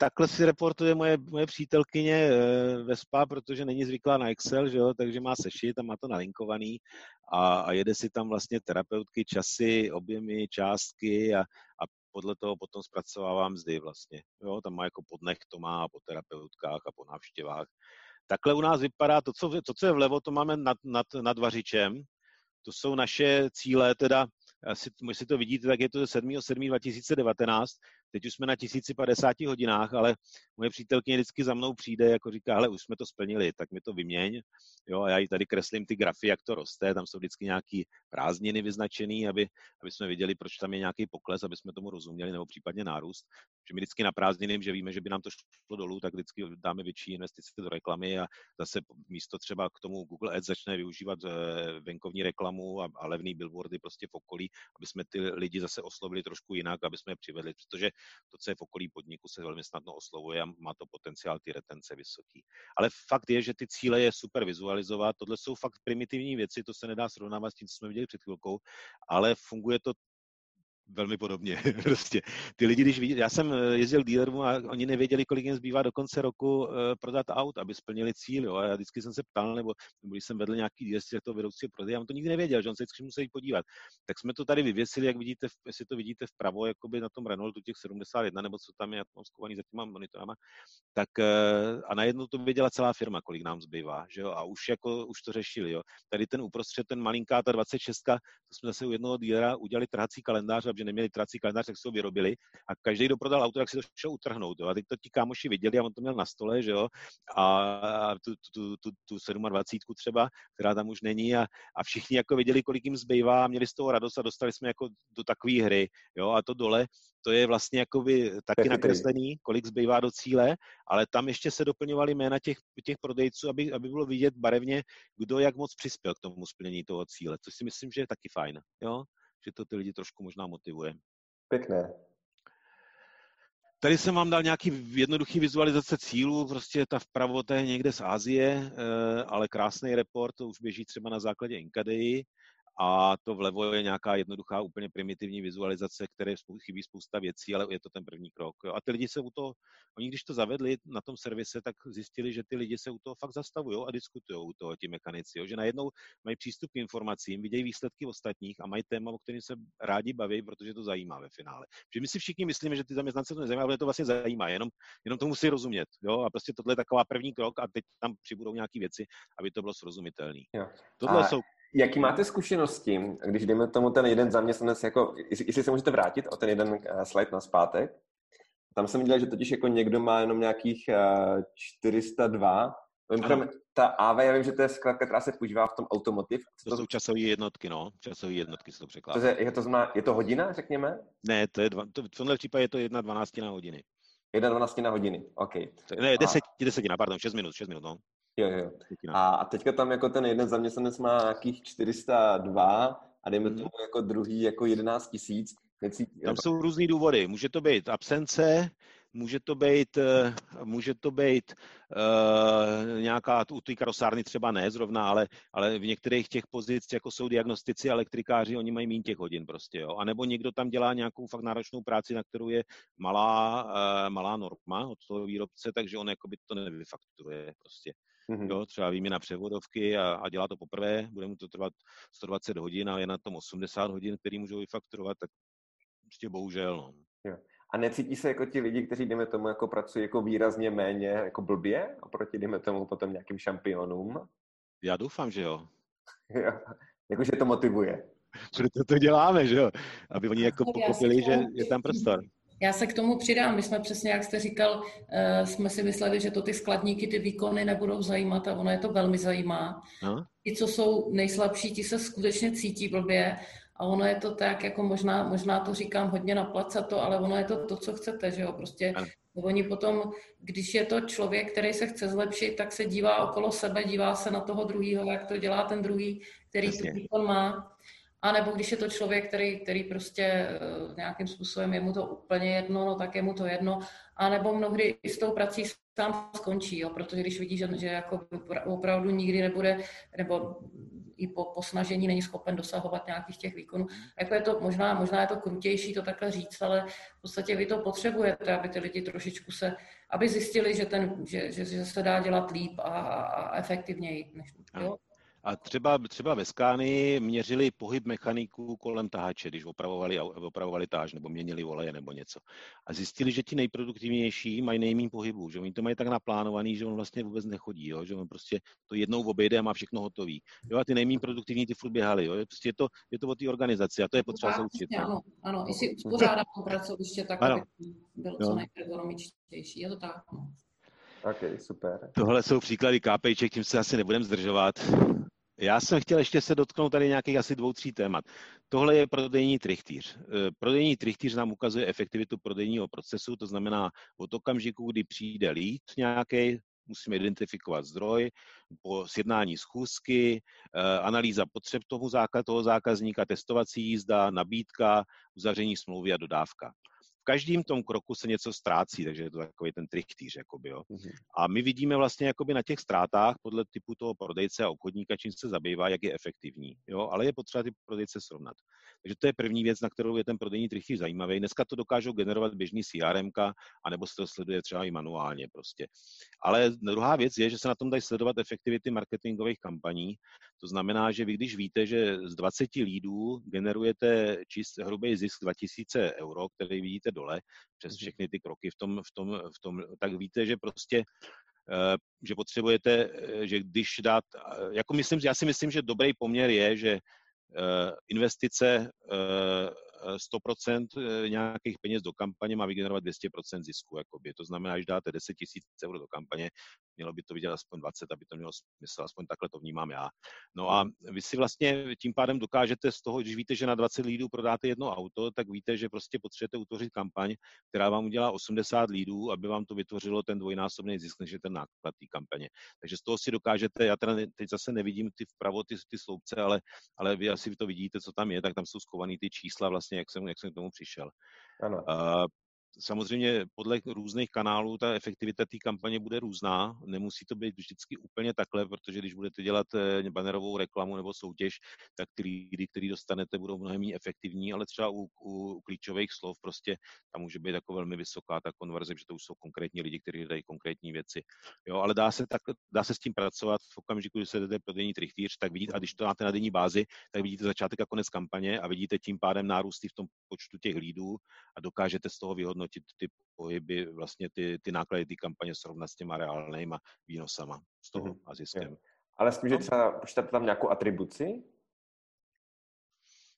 takhle si reportuje moje, moje přítelkyně e, ve SPA, protože není zvyklá na Excel, že jo, takže má sešit a má to nalinkovaný a, a jede si tam vlastně terapeutky, časy, objemy, částky a, a podle toho potom zpracovává mzdy vlastně. Jo, tam má jako podnech to má po terapeutkách a po návštěvách. Takhle u nás vypadá to, co, to, co je vlevo, to máme nad, nad, nad vařičem. To jsou naše cíle, teda, asi, si to vidíte, tak je to 7.7.2019, Teď už jsme na 1050 hodinách, ale moje přítelkyně vždycky za mnou přijde, jako říká, hele, už jsme to splnili, tak mi to vyměň. Jo, a já jí tady kreslím ty grafy, jak to roste, tam jsou vždycky nějaký prázdniny vyznačený, aby, aby jsme viděli, proč tam je nějaký pokles, aby jsme tomu rozuměli, nebo případně nárůst. Že my vždycky na prázdniny, že víme, že by nám to šlo dolů, tak vždycky dáme větší investice do reklamy a zase místo třeba k tomu Google Ads začne využívat eh, venkovní reklamu a, a levný billboardy prostě v okolí, aby jsme ty lidi zase oslovili trošku jinak, aby jsme je přivedli, protože to, co je v okolí podniku, se velmi snadno oslovuje a má to potenciál ty retence vysoký. Ale fakt je, že ty cíle je super vizualizovat. Tohle jsou fakt primitivní věci, to se nedá srovnávat s tím, co jsme viděli před chvilkou, ale funguje to velmi podobně. prostě. Ty lidi, když vidí, já jsem eh, jezdil dealerům a oni nevěděli, kolik jim zbývá do konce roku uh, prodat aut, aby splnili cíl. Jo. A já vždycky jsem se ptal, nebo, nebo když jsem vedl nějaký deal z toho vedoucího prodeje, já on to nikdy nevěděl, že on se vždycky musel jít podívat. Tak jsme to tady vyvěsili, jak vidíte, jestli to vidíte vpravo, jakoby na tom Renaultu těch 71, nebo co tam je, já mám skovaný za těma monitorama, tak uh, a najednou to věděla celá firma, kolik nám zbývá, že jo, a už jako, už to řešili, jo. Tady ten uprostřed, ten malinká, ta 26, to jsme zase u jednoho dealera udělali trhací kalendář, aby neměli trací kalendář, tak si ho vyrobili a každý, kdo prodal auto, tak si to šel utrhnout. Jo. A teď to ti kámoši viděli a on to měl na stole, že jo, a tu, tu, tu, tu 27 třeba, která tam už není a, a všichni jako viděli, kolik jim zbývá a měli z toho radost a dostali jsme jako do takové hry, jo, a to dole, to je vlastně jako by taky nakreslený, kolik zbývá do cíle, ale tam ještě se doplňovaly jména těch, těch prodejců, aby, aby bylo vidět barevně, kdo jak moc přispěl k tomu splnění toho cíle, což si myslím, že je taky fajn, jo že to ty lidi trošku možná motivuje. Pěkné. Tady jsem vám dal nějaký jednoduchý vizualizace cílů, prostě ta vpravo to je někde z Asie, eh, ale krásný report, to už běží třeba na základě Inkadei a to vlevo je nějaká jednoduchá, úplně primitivní vizualizace, které chybí spousta věcí, ale je to ten první krok. Jo. A ty lidi se u toho, oni když to zavedli na tom servise, tak zjistili, že ty lidi se u toho fakt zastavují a diskutují u toho ti mechanici, jo. že najednou mají přístup k informacím, vidějí výsledky ostatních a mají téma, o kterém se rádi baví, protože to zajímá ve finále. Že my si všichni myslíme, že ty zaměstnance to nezajímá, ale to vlastně zajímá, jenom, jenom to musí rozumět. Jo. A prostě tohle je taková první krok a teď tam přibudou nějaké věci, aby to bylo srozumitelné. Tohle a... jsou Jaký máte zkušenosti, když jdeme tomu ten jeden zaměstnanec, jako, jestli se můžete vrátit o ten jeden uh, slide na zpátek, tam jsem viděl, že totiž jako někdo má jenom nějakých uh, eh, 402. Mimochodem, ta AV, já vím, že to je zkrátka, která se používá v tom automotiv. To, to jsou časové jednotky, no. Časové jednotky se to překládá. To je, je, to znamená, je to hodina, řekněme? Ne, to je dva, to, v tomhle případě je to jedna dvanáctina hodiny. Jedna dvanáctina hodiny, OK. Ne, deset, desetina, pardon, šest minut, šest minut, no. Jo, jo. A, a teďka tam jako ten jeden zaměstnanec má nějakých 402 a dejme hmm. tomu jako druhý jako 11 tisíc. Tam jsou různý důvody. Může to být absence, může to být, eh, může to být uh, nějaká, u té karosárny třeba ne zrovna, ale, ale v některých těch pozic, jako jsou diagnostici, elektrikáři, oni mají méně těch hodin prostě, jo. A nebo někdo tam dělá nějakou fakt náročnou práci, na kterou je malá, uh, malá norma od toho výrobce, takže on jako by to nevyfakturuje prostě. Mm-hmm. Jo, třeba výměna převodovky a, a dělá to poprvé, bude mu to trvat 120 hodin a je na tom 80 hodin, který můžou vyfakturovat, tak prostě bohužel. No. Jo. A necítí se jako ti lidi, kteří, jdeme tomu, jako pracují jako výrazně méně jako blbě oproti, jdeme tomu, potom nějakým šampionům? Já doufám, že jo. jo. Jakože to motivuje. Proto to děláme, že jo? Aby oni jako pochopili, že je tam prostor. Já se k tomu přidám. My jsme přesně, jak jste říkal, uh, jsme si mysleli, že to ty skladníky, ty výkony nebudou zajímat a ono je to velmi zajímá. No. Ti, co jsou nejslabší, ti se skutečně cítí blbě a ono je to tak, jako možná, možná to říkám hodně na to, ale ono je to to, co chcete, že jo, prostě Oni potom, když je to člověk, který se chce zlepšit, tak se dívá okolo sebe, dívá se na toho druhého, jak to dělá ten druhý, který Jasně. tu výkon má. A nebo když je to člověk, který, který prostě uh, nějakým způsobem je mu to úplně jedno, no tak je mu to jedno. A nebo mnohdy i s tou prací sám skončí, jo, protože když vidí, že, že jako opravdu nikdy nebude, nebo i po, po snažení není schopen dosahovat nějakých těch výkonů. Jako je to, možná, možná je to krutější to takhle říct, ale v podstatě vy to potřebujete, aby ty lidi trošičku se, aby zjistili, že, ten, že, že, že se dá dělat líp a, a efektivněji. Než, jo? A třeba, třeba ve Skány měřili pohyb mechaniků kolem tahače, když opravovali, opravovali táž nebo měnili voleje nebo něco. A zjistili, že ti nejproduktivnější mají nejméně pohybu, že oni to mají tak naplánovaný, že on vlastně vůbec nechodí, jo? že on prostě to jednou obejde a má všechno hotový. Jo? A ty nejméně produktivní ty furt běhali. Jo? Prostě je to, je to o té organizaci a to je potřeba se učit. Ano, ano, i si uspořádat to pracoviště tak, ano. aby bylo co nejergonomičtější. Je to tak. No. OK, super. Tohle jsou příklady KPIček, tím se asi nebudeme zdržovat. Já jsem chtěl ještě se dotknout tady nějakých asi dvou, tří témat. Tohle je prodejní trichtýř. Eh, prodejní trichtýř nám ukazuje efektivitu prodejního procesu, to znamená od okamžiku, kdy přijde lead nějaký, musíme identifikovat zdroj, po sjednání schůzky, eh, analýza potřeb toho, toho zákazníka, testovací jízda, nabídka, uzavření smlouvy a dodávka v každém tom kroku se něco ztrácí, takže je to takový ten trichtýř. Jakoby, jo. Mm-hmm. A my vidíme vlastně jakoby na těch ztrátách podle typu toho prodejce a obchodníka, čím se zabývá, jak je efektivní. Jo. Ale je potřeba ty prodejce srovnat. Takže to je první věc, na kterou je ten prodejní trichtýř zajímavý. Dneska to dokážou generovat běžný CRM, anebo se to sleduje třeba i manuálně prostě. Ale druhá věc je, že se na tom dají sledovat efektivity marketingových kampaní. To znamená, že vy když víte, že z 20 lídů generujete čist, hrubý zisk 2000 euro, který vidíte dole přes mhm. všechny ty kroky v tom, v tom, v tom tak víte, že prostě eh, že potřebujete, eh, že když dát, eh, jako myslím, já si myslím, že dobrý poměr je, že investice 100% eh, nějakých peněz do kampaně má vygenerovat 200% zisku. Jakoby. To znamená, že dáte 10 000 eur do kampaně, mělo by to vidět aspoň 20, aby to mělo smysl, aspoň takhle to vnímám já. No a vy si vlastně tím pádem dokážete z toho, když víte, že na 20 lídů prodáte jedno auto, tak víte, že prostě potřebujete utvořit kampaň, která vám udělá 80 lídů, aby vám to vytvořilo ten dvojnásobný zisk, než je ten náklad té kampaně. Takže z toho si dokážete, já teda teď zase nevidím ty vpravo ty, ty sloupce, ale, ale vy asi to vidíte, co tam je, tak tam jsou schovaný ty čísla vlastně vlastně, jak jsem, jak jsem k tomu přišel. Ano. Uh, Samozřejmě podle různých kanálů ta efektivita té kampaně bude různá. Nemusí to být vždycky úplně takhle, protože když budete dělat eh, banerovou reklamu nebo soutěž, tak ty lidi, který dostanete, budou mnohem méně efektivní, ale třeba u, u, u klíčových slov prostě tam může být jako velmi vysoká ta konverze, že to už jsou konkrétní lidi, kteří dají konkrétní věci. Jo, ale dá se, tak, dá se s tím pracovat v okamžiku, kdy se jdete prodejní trichtýř, tak vidíte, a když to máte na denní bázi, tak vidíte začátek a konec kampaně a vidíte tím pádem nárůsty v tom počtu těch lídů a dokážete z toho vyhodnotit vyhodnotit ty pohyby, vlastně ty, ty náklady té kampaně srovnat s těma reálnýma výnosama z toho mm-hmm. a ziskem. Ale spíš, že no. třeba počítáte tam nějakou atribuci?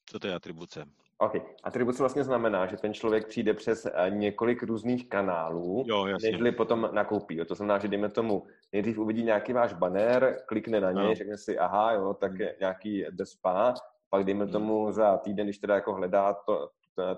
Co to je atribuce? OK. Atribuce vlastně znamená, že ten člověk přijde přes eh, několik různých kanálů, jo, nežli potom nakoupí. Jo. To znamená, že dejme tomu, nejdřív uvidí nějaký váš banner, klikne na něj, no. řekne si, aha, jo, tak je nějaký The Spa, pak dejme tomu za týden, když teda jako hledá to,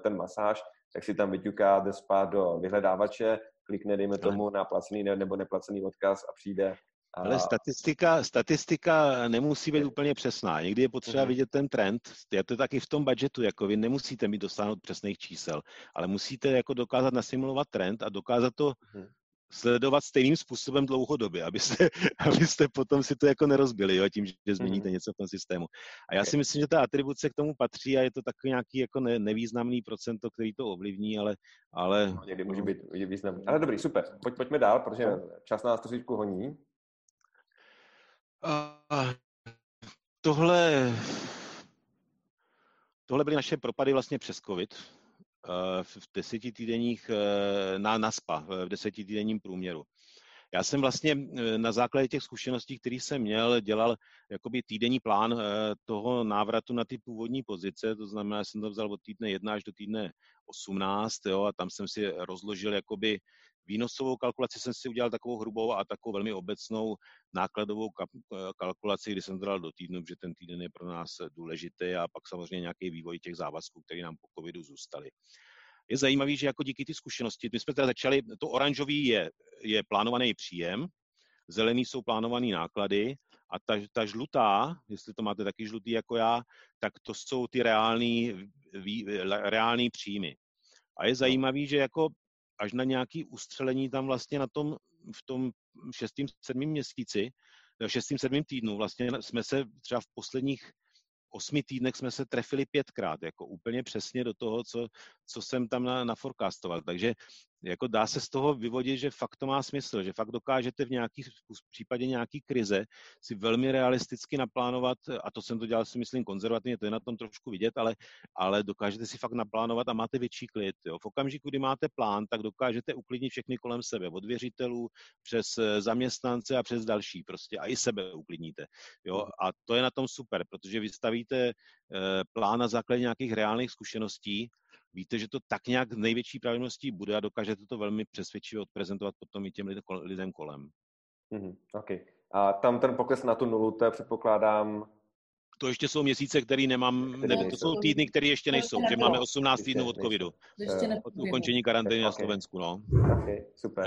ten masáž, tak si tam vyťuká, jde spát do vyhledávače, klikne, dejme tomu, na placený nebo neplacený odkaz a přijde ale statistika, statistika nemusí být úplně přesná. Někdy je potřeba uh-huh. vidět ten trend. Je to taky v tom budgetu, jako vy nemusíte mít dosáhnout přesných čísel, ale musíte jako dokázat nasimulovat trend a dokázat to uh-huh sledovat stejným způsobem dlouhodobě, abyste, abyste potom si to jako nerozbili, jo, tím, že změníte mm. něco v tom systému. A já si myslím, že ta atribuce k tomu patří a je to takový nějaký jako ne, nevýznamný procento, který to ovlivní, ale... ale... No, někdy může být významný. Ale dobrý, super. Pojď, pojďme dál, protože čas nás trošičku honí. Uh, tohle, tohle byly naše propady vlastně přes COVID v desetitýdenních eh, na NASPA, v desetitýdenním průměru. Já jsem vlastně na základě těch zkušeností, které jsem měl, dělal jakoby týdenní plán toho návratu na ty původní pozice, to znamená, že jsem to vzal od týdne 1 až do týdne 18, jo, a tam jsem si rozložil jakoby Výnosovou kalkulaci jsem si udělal takovou hrubou a takovou velmi obecnou nákladovou kalkulaci, kdy jsem to dal do týdnu, že ten týden je pro nás důležitý a pak samozřejmě nějaký vývoj těch závazků, které nám po covidu zůstaly. Je zajímavý, že jako díky ty zkušenosti, my jsme teda začali, to oranžový je, je plánovaný příjem, zelený jsou plánované náklady a ta, ta žlutá, jestli to máte taky žlutý jako já, tak to jsou ty reální, reální příjmy. A je zajímavý, že jako až na nějaké ustřelení tam vlastně na tom, v tom šestým, sedmým měsíci, šestým, sedmým týdnu vlastně jsme se třeba v posledních osmi týdnech jsme se trefili pětkrát, jako úplně přesně do toho, co, co jsem tam na, naforkastoval. Takže jako dá se z toho vyvodit, že fakt to má smysl, že fakt dokážete v nějaký v případě nějaký krize si velmi realisticky naplánovat, a to jsem to dělal si myslím konzervativně, to je na tom trošku vidět, ale, ale dokážete si fakt naplánovat a máte větší klid. Jo. V okamžiku, kdy máte plán, tak dokážete uklidnit všechny kolem sebe, od věřitelů přes eh, zaměstnance a přes další prostě a i sebe uklidníte. Jo. A to je na tom super, protože vystavíte eh, plán na základě nějakých reálných zkušeností víte, že to tak nějak v největší pravděpodobností bude a dokážete to velmi přesvědčivě odprezentovat potom i těm lidem kolem. Mm-hmm, okay. A tam ten pokles na tu nulu, to předpokládám... To ještě jsou měsíce, které nemám, ne, to jsou týdny, které ještě nejsou, že máme 18 týdnů od covidu. Od ukončení karantény na Slovensku, no. Okay, super.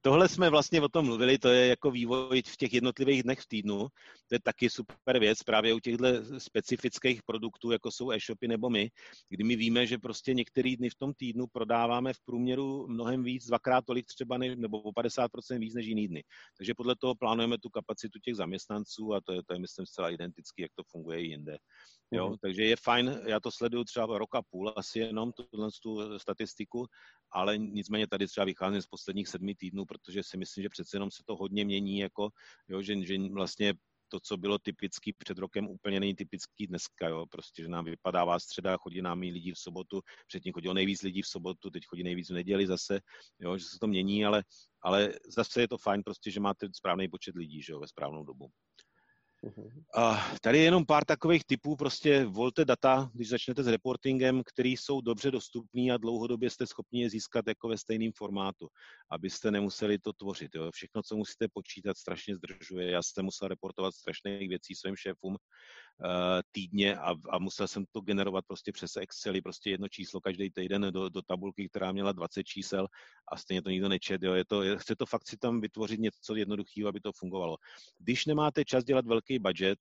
Tohle jsme vlastně o tom mluvili, to je jako vývoj v těch jednotlivých dnech v týdnu. To je taky super věc právě u těchto specifických produktů, jako jsou e-shopy nebo my, kdy my víme, že prostě některý dny v tom týdnu prodáváme v průměru mnohem víc, dvakrát tolik třeba, ne, nebo o 50% víc než jiný dny. Takže podle toho plánujeme tu kapacitu těch zaměstnanců a to je, to je myslím, zcela identický, jak to funguje i jinde. Jo, mm. takže je fajn, já to sleduju třeba rok a půl asi jenom, tuhle tu statistiku, ale nicméně tady třeba vycházím z posledních sedmi týdnů, protože si myslím, že přece jenom se to hodně mění, jako, jo, že, že vlastně to, co bylo typický před rokem, úplně není typický dneska, jo, prostě, že nám vypadává středa, chodí nám i lidi v sobotu, předtím chodilo nejvíc lidí v sobotu, teď chodí nejvíc v neděli zase, jo, že se to mění, ale, ale zase je to fajn prostě, že máte správný počet lidí, že jo, ve správnou dobu. A tady je jenom pár takových typů, prostě volte data, když začnete s reportingem, který jsou dobře dostupný a dlouhodobě jste schopni je získat jako ve stejném formátu, abyste nemuseli to tvořit. Jo. Všechno, co musíte počítat, strašně zdržuje. Já jsem musel reportovat strašných věcí svým šéfům týdně a, a musel jsem to generovat prostě přes Excel, prostě jedno číslo každý týden do, do tabulky, která měla 20 čísel a stejně to nikdo nečet. Jo. Je to, je, chce to fakt si tam vytvořit něco jednoduchého, aby to fungovalo. Když nemáte čas dělat velký budget,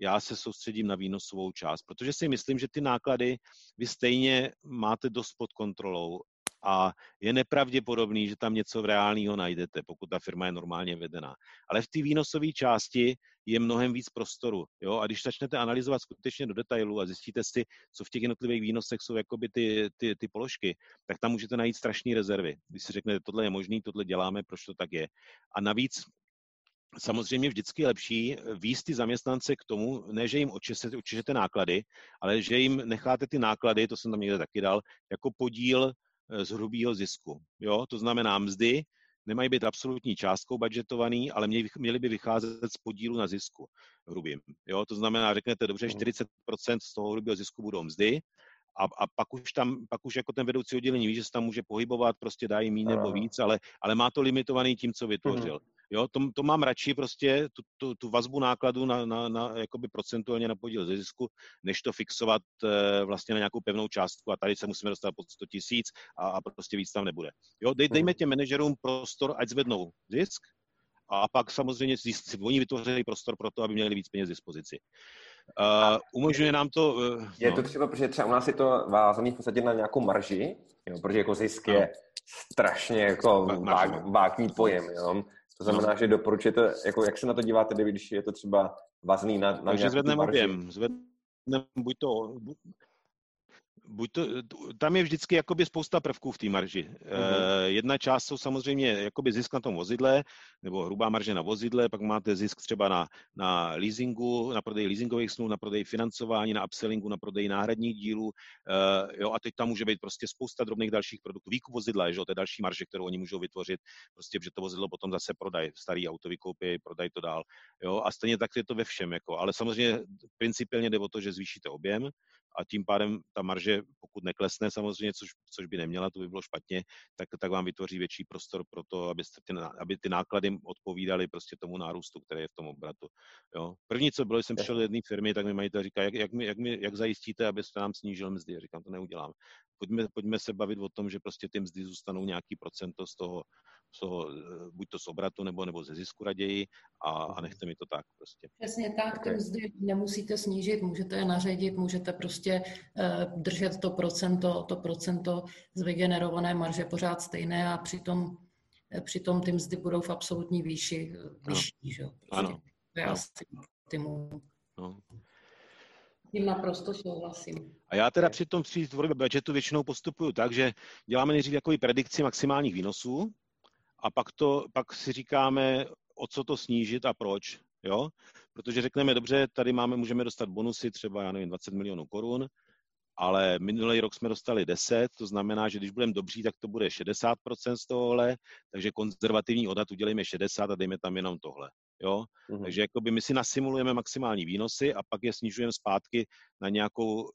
já se soustředím na výnosovou část, protože si myslím, že ty náklady vy stejně máte dost pod kontrolou a je nepravděpodobný, že tam něco reálného najdete, pokud ta firma je normálně vedená. Ale v té výnosové části je mnohem víc prostoru. Jo? A když začnete analyzovat skutečně do detailu a zjistíte si, co v těch jednotlivých výnosech jsou jakoby ty, ty, ty položky, tak tam můžete najít strašné rezervy. Když si řeknete, tohle je možný, tohle děláme, proč to tak je. A navíc samozřejmě vždycky je lepší výst ty zaměstnance k tomu, ne, že jim očešete náklady, ale že jim necháte ty náklady, to jsem tam někde taky dal, jako podíl z hrubého zisku. Jo? To znamená mzdy, nemají být absolutní částkou budgetovaný, ale měli by vycházet z podílu na zisku hrubým. Jo? To znamená, řeknete, dobře, 40% hmm. z toho hrubého zisku budou mzdy, a, a pak už tam, pak už jako ten vedoucí oddělení ví, že se tam může pohybovat, prostě dá jim nebo víc, ale, ale má to limitovaný tím, co vytvořil. Mm. Jo, to, to mám radši prostě tu, tu, tu vazbu nákladu na, na, na jakoby procentuálně na podíl ze zisku, než to fixovat e, vlastně na nějakou pevnou částku a tady se musíme dostat pod 100 tisíc a, a prostě víc tam nebude. Jo, dej, dejme mhm. těm manažerům prostor, ať zvednou zisk a pak samozřejmě si oni vytvořili prostor pro to, aby měli víc peněz k dispozici. Uh, umožňuje nám to... Uh, je no. to třeba, protože třeba u nás je to vázaný v podstatě na nějakou marži, jo, protože jako zisk no. je strašně jako vágní pojem. Jo. To znamená, no. že doporučujete, jako jak se na to díváte, když je to třeba vazný na, na Takže zvedneme objem, zvedneme buď to, buď to, tam je vždycky jakoby spousta prvků v té marži. Mm-hmm. Jedna část jsou samozřejmě jakoby zisk na tom vozidle, nebo hrubá marže na vozidle, pak máte zisk třeba na, na leasingu, na prodej leasingových smluv, na prodej financování, na upsellingu, na prodej náhradních dílů. Uh, jo, a teď tam může být prostě spousta drobných dalších produktů. Výkup vozidla, že jo, to je další marže, kterou oni můžou vytvořit, prostě, že to vozidlo potom zase prodají, starý auto vykoupí, prodají to dál. Jo, a stejně tak je to ve všem. Jako, ale samozřejmě principiálně jde o to, že zvýšíte objem, a tím pádem ta marže, pokud neklesne samozřejmě, což, což by neměla, to by bylo špatně, tak, tak vám vytvoří větší prostor pro to, abyste ty, aby ty náklady odpovídaly prostě tomu nárůstu, který je v tom obratu. Jo. První, co bylo, jsem přišel do jedné firmy, tak mi majitel říká, jak, jak, mi, jak, mi, jak zajistíte, abyste nám snížil mzdy. Já říkám, to neudělám. Pojďme, pojďme se bavit o tom, že prostě ty mzdy zůstanou nějaký procento z toho, z toho, eh, buď to z obratu nebo, nebo ze zisku raději a, a nechte mi to tak prostě. Přesně tak, ty mzdy nemusíte snížit, můžete je naředit, můžete prostě uh, držet to procento, to procento z vygenerované marže pořád stejné a přitom, eh, přitom ty mzdy budou v absolutní výši vyšší. Že? Prostě. Ano. To je asi No. Tím naprosto souhlasím. A já teda při tom při tvorbě budgetu většinou postupuju tak, že děláme nejdřív jako predikci maximálních výnosů, a pak, to, pak si říkáme, o co to snížit a proč. Jo? Protože řekneme, dobře, tady máme, můžeme dostat bonusy třeba, já nevím, 20 milionů korun, ale minulý rok jsme dostali 10, to znamená, že když budeme dobří, tak to bude 60% z tohohle, takže konzervativní odhad udělejme 60 a dejme tam jenom tohle. Jo? Mm-hmm. Takže jakoby my si nasimulujeme maximální výnosy a pak je snižujeme zpátky na nějakou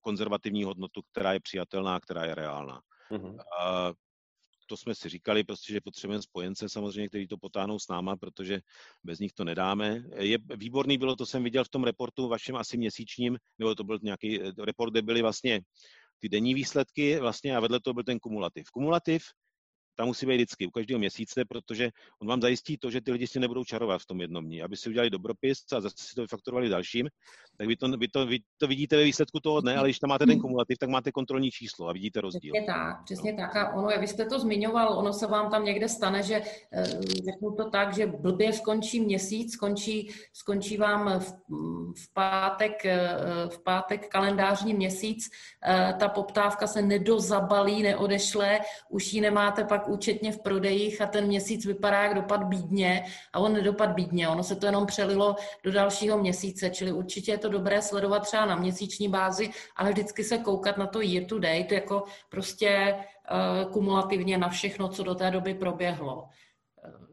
konzervativní hodnotu, která je přijatelná, která je reálná. Mm-hmm. Uh, to jsme si říkali, prostě, že potřebujeme spojence samozřejmě, kteří to potáhnou s náma, protože bez nich to nedáme. Je výborný bylo, to jsem viděl v tom reportu vašem asi měsíčním, nebo to byl nějaký eh, report, kde byly vlastně ty denní výsledky vlastně a vedle toho byl ten kumulativ. Kumulativ tam musí být vždycky u každého měsíce, protože on vám zajistí to, že ty lidi si nebudou čarovat v tom jednom dní. Aby si udělali dobropis a zase si to vyfaktorovali dalším, tak vy to, vy to, vy to vidíte ve výsledku toho dne, ale když tam máte ten kumulativ, tak máte kontrolní číslo a vidíte rozdíl. Přesně tak, přesně no. tak. A ono, vy jste to zmiňoval, ono se vám tam někde stane, že eh, řeknu to tak, že blbě skončí měsíc, skončí, skončí vám v, v, pátek, eh, v pátek kalendářní měsíc, eh, ta poptávka se nedozabalí, neodešle, už ji nemáte pak účetně v prodejích a ten měsíc vypadá jak dopad bídně a on nedopad bídně, ono se to jenom přelilo do dalšího měsíce, čili určitě je to dobré sledovat třeba na měsíční bázi, ale vždycky se koukat na to year to date, jako prostě uh, kumulativně na všechno, co do té doby proběhlo. Uh,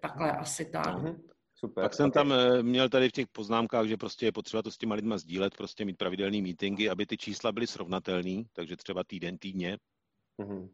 takhle asi tak. Mm-hmm. Super. Tak jsem okay. tam eh, měl tady v těch poznámkách, že prostě je potřeba to s těma lidma sdílet, prostě mít pravidelný meetingy, aby ty čísla byly srovnatelné, takže třeba týden, týdně. Mm-hmm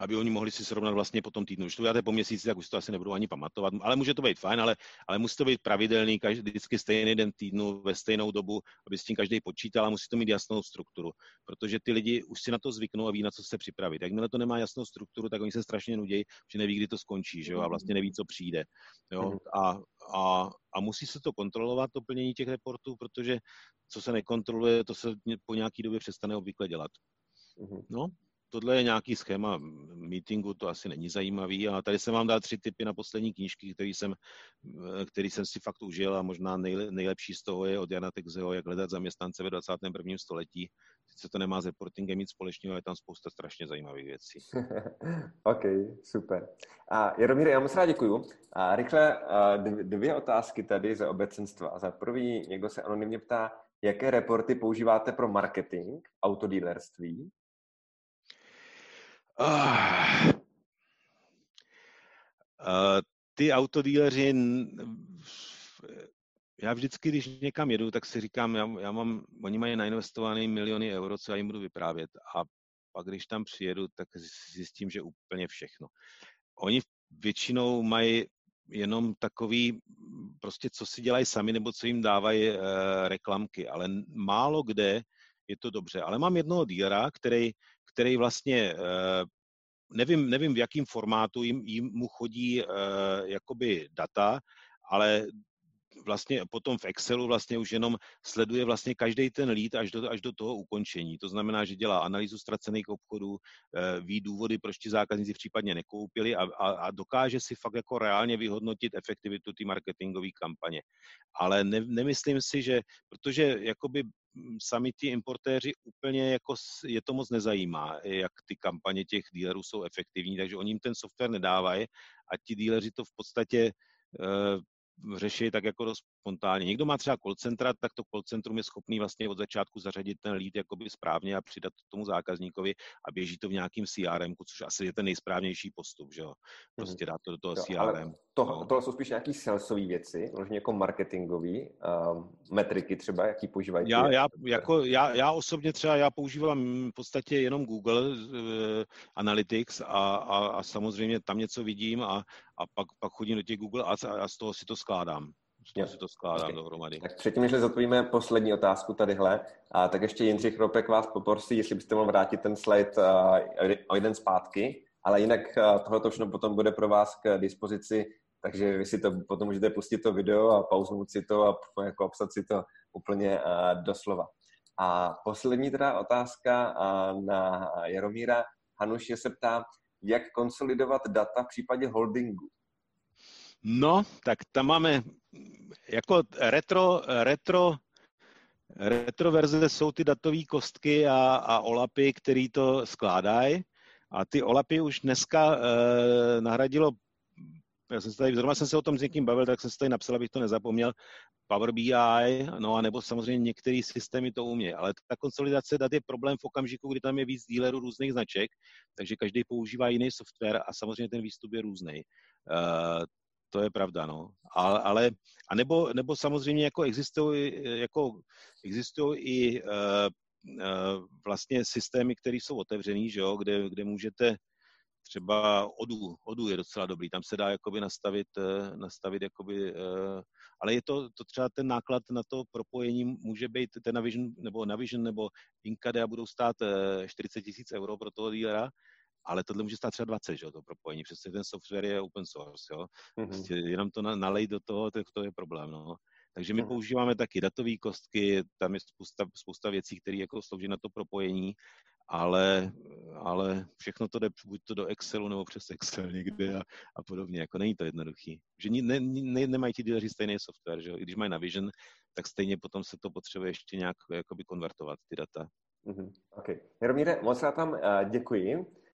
aby oni mohli si srovnat vlastně po tom týdnu. Když to uděláte po měsíci, tak už to asi nebudou ani pamatovat, ale může to být fajn, ale, ale musí to být pravidelný, každý, vždycky stejný den týdnu, ve stejnou dobu, aby s tím každý počítal a musí to mít jasnou strukturu, protože ty lidi už si na to zvyknou a ví, na co se připravit. Jakmile to nemá jasnou strukturu, tak oni se strašně nudí, že neví, kdy to skončí, že jo, a vlastně neví, co přijde. Jo? Mhm. A, a, a musí se to kontrolovat, to plnění těch reportů, protože co se nekontroluje, to se po nějaký době přestane obvykle dělat. Mhm. No, tohle je nějaký schéma meetingu, to asi není zajímavý, a tady jsem vám dal tři typy na poslední knížky, který jsem, který jsem si fakt užil a možná nejle, nejlepší z toho je od Jana Texeho, jak hledat zaměstnance ve 21. století. Sice to nemá s reportingem nic společného, ale je tam spousta strašně zajímavých věcí. OK, super. A Jaromír, já moc rád děkuju. A rychle dvě otázky tady ze obecenstva. Za prvý, někdo se anonymně ptá, jaké reporty používáte pro marketing, autodílerství? Uh, uh, ty autodíleři, já vždycky, když někam jedu, tak si říkám, já, já mám, oni mají nainvestované miliony euro, co já jim budu vyprávět. A pak, když tam přijedu, tak zjistím, že úplně všechno. Oni většinou mají jenom takový, prostě co si dělají sami, nebo co jim dávají e, reklamky, ale málo kde je to dobře. Ale mám jednoho dílera, který který vlastně eh, nevím, nevím v jakém formátu jim, jim mu chodí uh, jakoby data, ale vlastně potom v Excelu vlastně už jenom sleduje vlastně každý ten lead až do, až do toho ukončení. To znamená, že dělá analýzu ztracených obchodů, eh, ví důvody, proč ti zákazníci případně nekoupili a, a, a dokáže si fakt jako reálně vyhodnotit efektivitu té marketingové kampaně. Ale ne, nemyslím si, že, protože jakoby sami ti importéři úplně jako je to moc nezajímá, jak ty kampaně těch dílerů jsou efektivní, takže oni jim ten software nedávají a ti díleři to v podstatě řeší tak jako dost spontánně. Někdo má třeba call centra, tak to call centrum je schopný vlastně od začátku zařadit ten lead jakoby správně a přidat tomu zákazníkovi a běží to v nějakým CRM, což asi je ten nejsprávnější postup, že jo. Prostě mhm. dát to do toho jo, CRM. To, no. Tohle jsou spíš nějaký salesové věci, možná jako marketingové uh, metriky třeba, jaký používají. Já, já, jako, já, já osobně třeba já používám v podstatě jenom Google uh, Analytics a, a, a samozřejmě tam něco vidím a, a pak, pak chodím do těch Google a, a z toho si to skládám. Toho si to skládám okay. dohromady. Tak předtím, než zodpovíme poslední otázku tadyhle, a tak ještě Jindřich Ropek vás poprosí, jestli byste mohl vrátit ten slide o jeden zpátky, ale jinak tohle všechno potom bude pro vás k dispozici, takže vy si to potom můžete pustit to video a pauznout si to a jako obsat si to úplně doslova. A poslední teda otázka na Jaromíra. Hanuš se ptá, jak konsolidovat data v případě holdingu? No, tak tam máme jako retro, retro, retro verze jsou ty datové kostky a, a olapy, který to skládají. A ty olapy už dneska eh, nahradilo já jsem se tady, zrovna jsem se o tom s někým bavil, tak jsem se tady napsal, abych to nezapomněl, Power BI, no a nebo samozřejmě některé systémy to umějí, ale ta konsolidace dat je problém v okamžiku, kdy tam je víc dílerů různých značek, takže každý používá jiný software a samozřejmě ten výstup je různý. To je pravda, no. Ale, ale a nebo, nebo samozřejmě jako existují, jako existují i uh, uh, vlastně systémy, které jsou otevřený, že jo, kde, kde můžete třeba odu, odu je docela dobrý, tam se dá jakoby nastavit, eh, nastavit jakoby, ale je to, to třeba ten náklad na to propojení může být ten Navision nebo Navision nebo Inkadea budou stát 40 eh, tisíc euro pro toho dílera, ale tohle může stát třeba 20, že, to propojení, přesně ten software je open source, jo. Mm-hmm. Prostě jenom to nalej do toho, to, to je problém, no. Takže my mm-hmm. používáme taky datové kostky, tam je spousta, spousta věcí, které jako slouží na to propojení ale, ale všechno to jde buď to do Excelu nebo přes Excel někde a, a podobně. Jako není to jednoduchý. Že ne, ne, nemají ti díleři stejný software, že I když mají na Vision, tak stejně potom se to potřebuje ještě nějak jakoby konvertovat, ty data. Mm-hmm. OK. Jaromíre, moc já tam uh, děkuji.